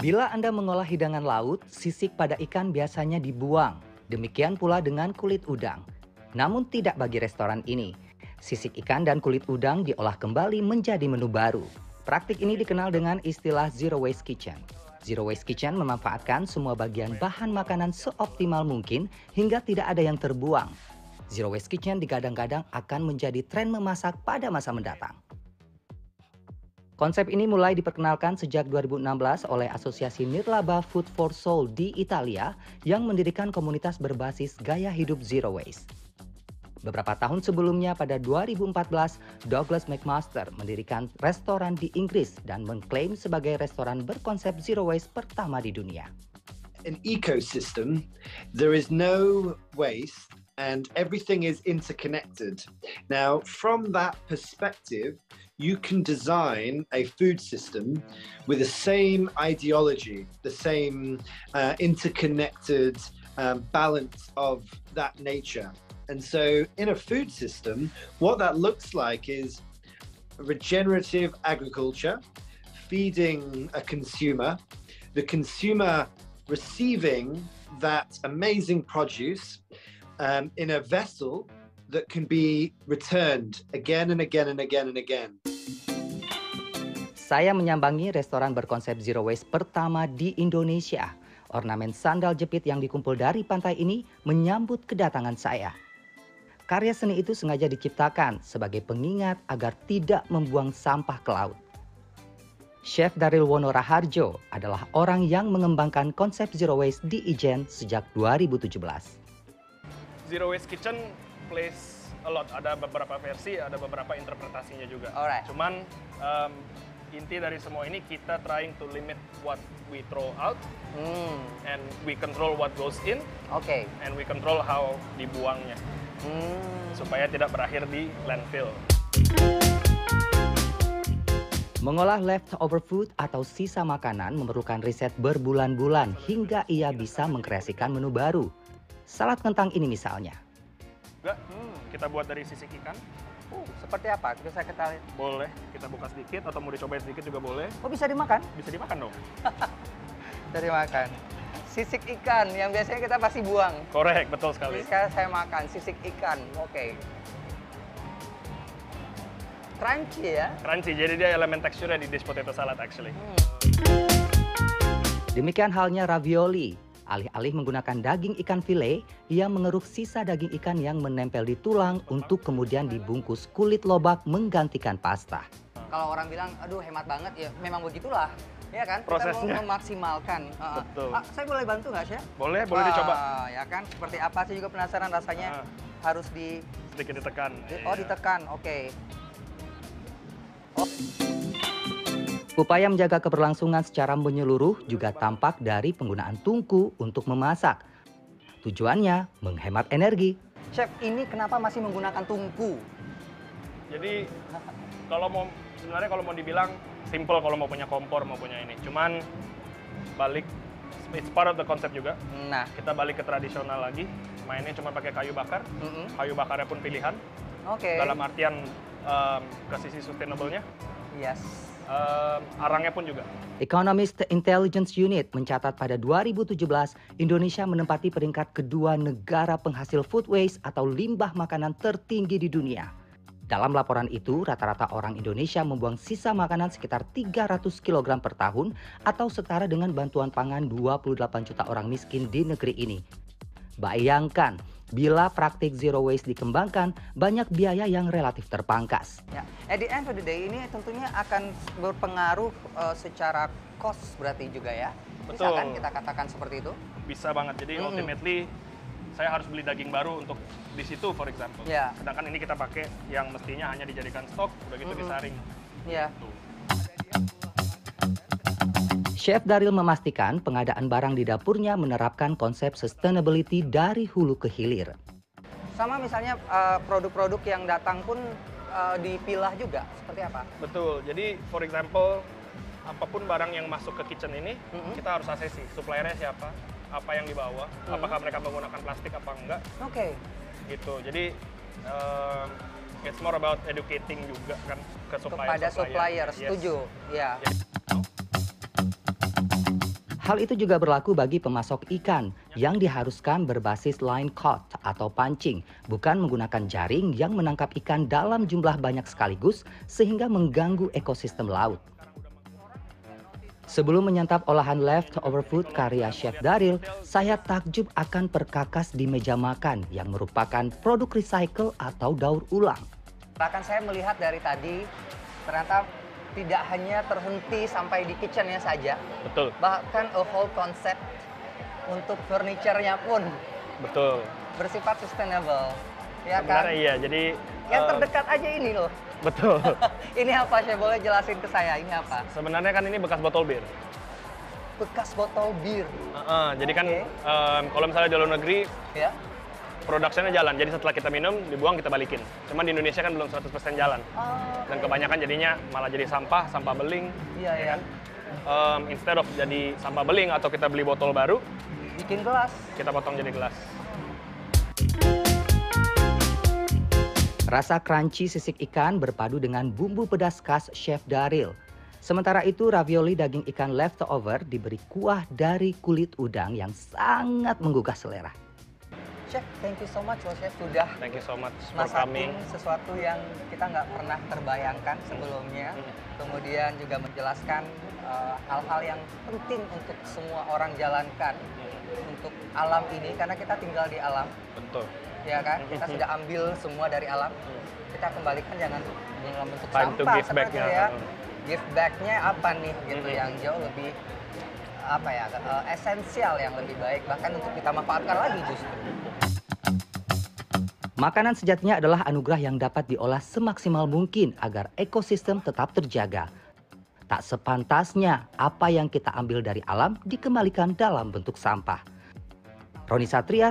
Bila Anda mengolah hidangan laut, sisik pada ikan biasanya dibuang. Demikian pula dengan kulit udang. Namun tidak bagi restoran ini. Sisik ikan dan kulit udang diolah kembali menjadi menu baru. Praktik ini dikenal dengan istilah zero waste kitchen. Zero waste kitchen memanfaatkan semua bagian bahan makanan seoptimal mungkin hingga tidak ada yang terbuang, Zero Waste Kitchen digadang-gadang akan menjadi tren memasak pada masa mendatang. Konsep ini mulai diperkenalkan sejak 2016 oleh Asosiasi Nirlaba Food for Soul di Italia yang mendirikan komunitas berbasis gaya hidup zero waste. Beberapa tahun sebelumnya pada 2014, Douglas McMaster mendirikan restoran di Inggris dan mengklaim sebagai restoran berkonsep zero waste pertama di dunia. An ecosystem, there is no waste and everything is interconnected. Now, from that perspective, you can design a food system with the same ideology, the same uh, interconnected um, balance of that nature. And so, in a food system, what that looks like is regenerative agriculture, feeding a consumer, the consumer receiving that amazing produce um, in a vessel that can be returned again and again and again and again. Saya menyambangi restoran berkonsep zero waste pertama di Indonesia. Ornamen sandal jepit yang dikumpul dari pantai ini menyambut kedatangan saya. Karya seni itu sengaja diciptakan sebagai pengingat agar tidak membuang sampah ke laut. Chef Daril Wono Raharjo adalah orang yang mengembangkan konsep zero waste di Ijen sejak 2017. Zero Waste Kitchen plays a lot. Ada beberapa versi, ada beberapa interpretasinya juga. Alright. Cuman um, inti dari semua ini kita trying to limit what we throw out Hmm, and we control what goes in oke. and we control how dibuangnya Hmm. supaya tidak berakhir di landfill. Mengolah leftover food atau sisa makanan memerlukan riset berbulan-bulan hingga ia bisa mengkreasikan menu baru. Salad kentang ini misalnya. Enggak, kita buat dari sisik ikan. Uh, seperti apa? Bisa kita lihat. Boleh kita buka sedikit atau mau dicobain sedikit juga boleh. Oh bisa dimakan? Bisa dimakan dong. Bisa dimakan. Sisik ikan yang biasanya kita pasti buang. Korek, betul sekali. Ini sekarang saya makan sisik ikan. Oke. Crunchy ya. Crunchy, jadi dia elemen teksturnya di dish potato salad actually. Demikian halnya ravioli. Alih-alih menggunakan daging ikan file, ia mengeruk sisa daging ikan yang menempel di tulang untuk kemudian dibungkus kulit lobak menggantikan pasta. Kalau orang bilang, aduh hemat banget, ya memang begitulah. Ya kan? Prosesnya. Kita mau memaksimalkan. Heeh. Betul. Ah, saya boleh bantu nggak, Chef? Boleh, boleh Wah, dicoba. Ya kan? Seperti apa sih juga penasaran rasanya Ah. harus di... Sedikit ditekan. Oh, Iya. ditekan. Oke. Oh. Upaya menjaga keberlangsungan secara menyeluruh juga tampak dari penggunaan tungku untuk memasak. Tujuannya menghemat energi. Chef, ini kenapa masih menggunakan tungku? Jadi kalau mau sebenarnya kalau mau dibilang simple kalau mau punya kompor mau punya ini. Cuman balik it's part of the concept juga. Nah, Kita balik ke tradisional lagi. Mainnya cuma pakai kayu bakar. mm-mm. Kayu bakarnya pun pilihan. oke. Dalam artian um, ke sisi sustainable-nya. Yes. Um, arangnya pun juga. Economist Intelligence Unit mencatat pada 2017 Indonesia menempati peringkat kedua negara penghasil food waste atau limbah makanan tertinggi di dunia. Dalam laporan itu, rata-rata orang Indonesia membuang sisa makanan sekitar 300 kg per tahun atau setara dengan bantuan pangan 28 juta orang miskin di negeri ini. Bayangkan, bila praktik zero waste dikembangkan, banyak biaya yang relatif terpangkas. Ya, at the end of the day ini tentunya akan berpengaruh eh, secara cost berarti juga ya. Bisa Betul. kan kita katakan seperti itu? Bisa banget. Jadi Mm-mm. ultimately saya harus beli daging baru untuk di situ for example. Ya. Sedangkan ini kita pakai yang mestinya hanya dijadikan stok, udah gitu Mm-mm. disaring. Iya. Tuh. Chef Daril memastikan pengadaan barang di dapurnya menerapkan konsep sustainability dari hulu ke hilir. Sama misalnya eh, produk-produk yang datang pun eh, dipilah juga, seperti apa? Betul. Jadi for example apa pun barang yang masuk ke kitchen ini Mm-mm. kita harus asesi suppliernya siapa, apa yang dibawa, Mm. apakah mereka menggunakan plastik apa enggak Oke. gitu. Jadi um, it's more about educating juga kan ke supplier Kepada supplier, Yes. setuju. Ya. Hal itu juga berlaku bagi pemasok ikan yang diharuskan berbasis line caught atau pancing, bukan menggunakan jaring yang menangkap ikan dalam jumlah banyak sekaligus sehingga mengganggu ekosistem laut. Sebelum menyantap olahan leftover food karya Chef Daril, saya takjub akan perkakas di meja makan yang merupakan produk recycle atau daur ulang. Bahkan saya melihat dari tadi, ternyata tidak hanya terhenti sampai di kitchennya saja, Betul, bahkan a whole concept untuk furniture-nya pun betul. bersifat sustainable. Ya kan? Sebenarnya iya, jadi Yang eh, terdekat aja ini loh. betul. ini apa saya boleh jelasin ke saya? Ini apa? Sebenarnya kan ini bekas botol bir. Bekas botol bir. Heeh, jadi kan Oke. em, kalau misalnya di luar negeri Ya. Produksinya jalan. Jadi setelah kita minum, dibuang kita balikin. Cuman di Indonesia kan belum 100% jalan. Oh, Dan kebanyakan jadinya malah jadi sampah, sampah beling. Iya, ya ya. kan? Em, instead of jadi sampah beling atau kita beli botol baru, Bikin gelas. kita potong jadi gelas. Rasa crunchy sisik ikan berpadu dengan bumbu pedas khas Chef Daril. Sementara itu ravioli daging ikan leftover diberi kuah dari kulit udang yang sangat menggugah selera. Chef, thank you so much loh Chef sudah Thank you so much for masakin coming. sesuatu yang kita nggak pernah terbayangkan sebelumnya. Hmm. Kemudian juga menjelaskan eh, hal-hal yang penting untuk semua orang jalankan untuk alam ini karena kita tinggal di alam, Betul. ya kan? Kita Mhm. sudah ambil semua dari alam, kita kembalikan jangan dalam bentuk Time to sampah give back ya. ya. Give back-nya apa nih gitu Mhm. yang jauh lebih apa ya eh, esensial yang lebih baik bahkan untuk kita manfaatkan lagi justru. Makanan sejatinya adalah anugerah yang dapat diolah semaksimal mungkin agar ekosistem tetap terjaga. Tak sepantasnya apa yang kita ambil dari alam dikembalikan dalam bentuk sampah. Roni Satria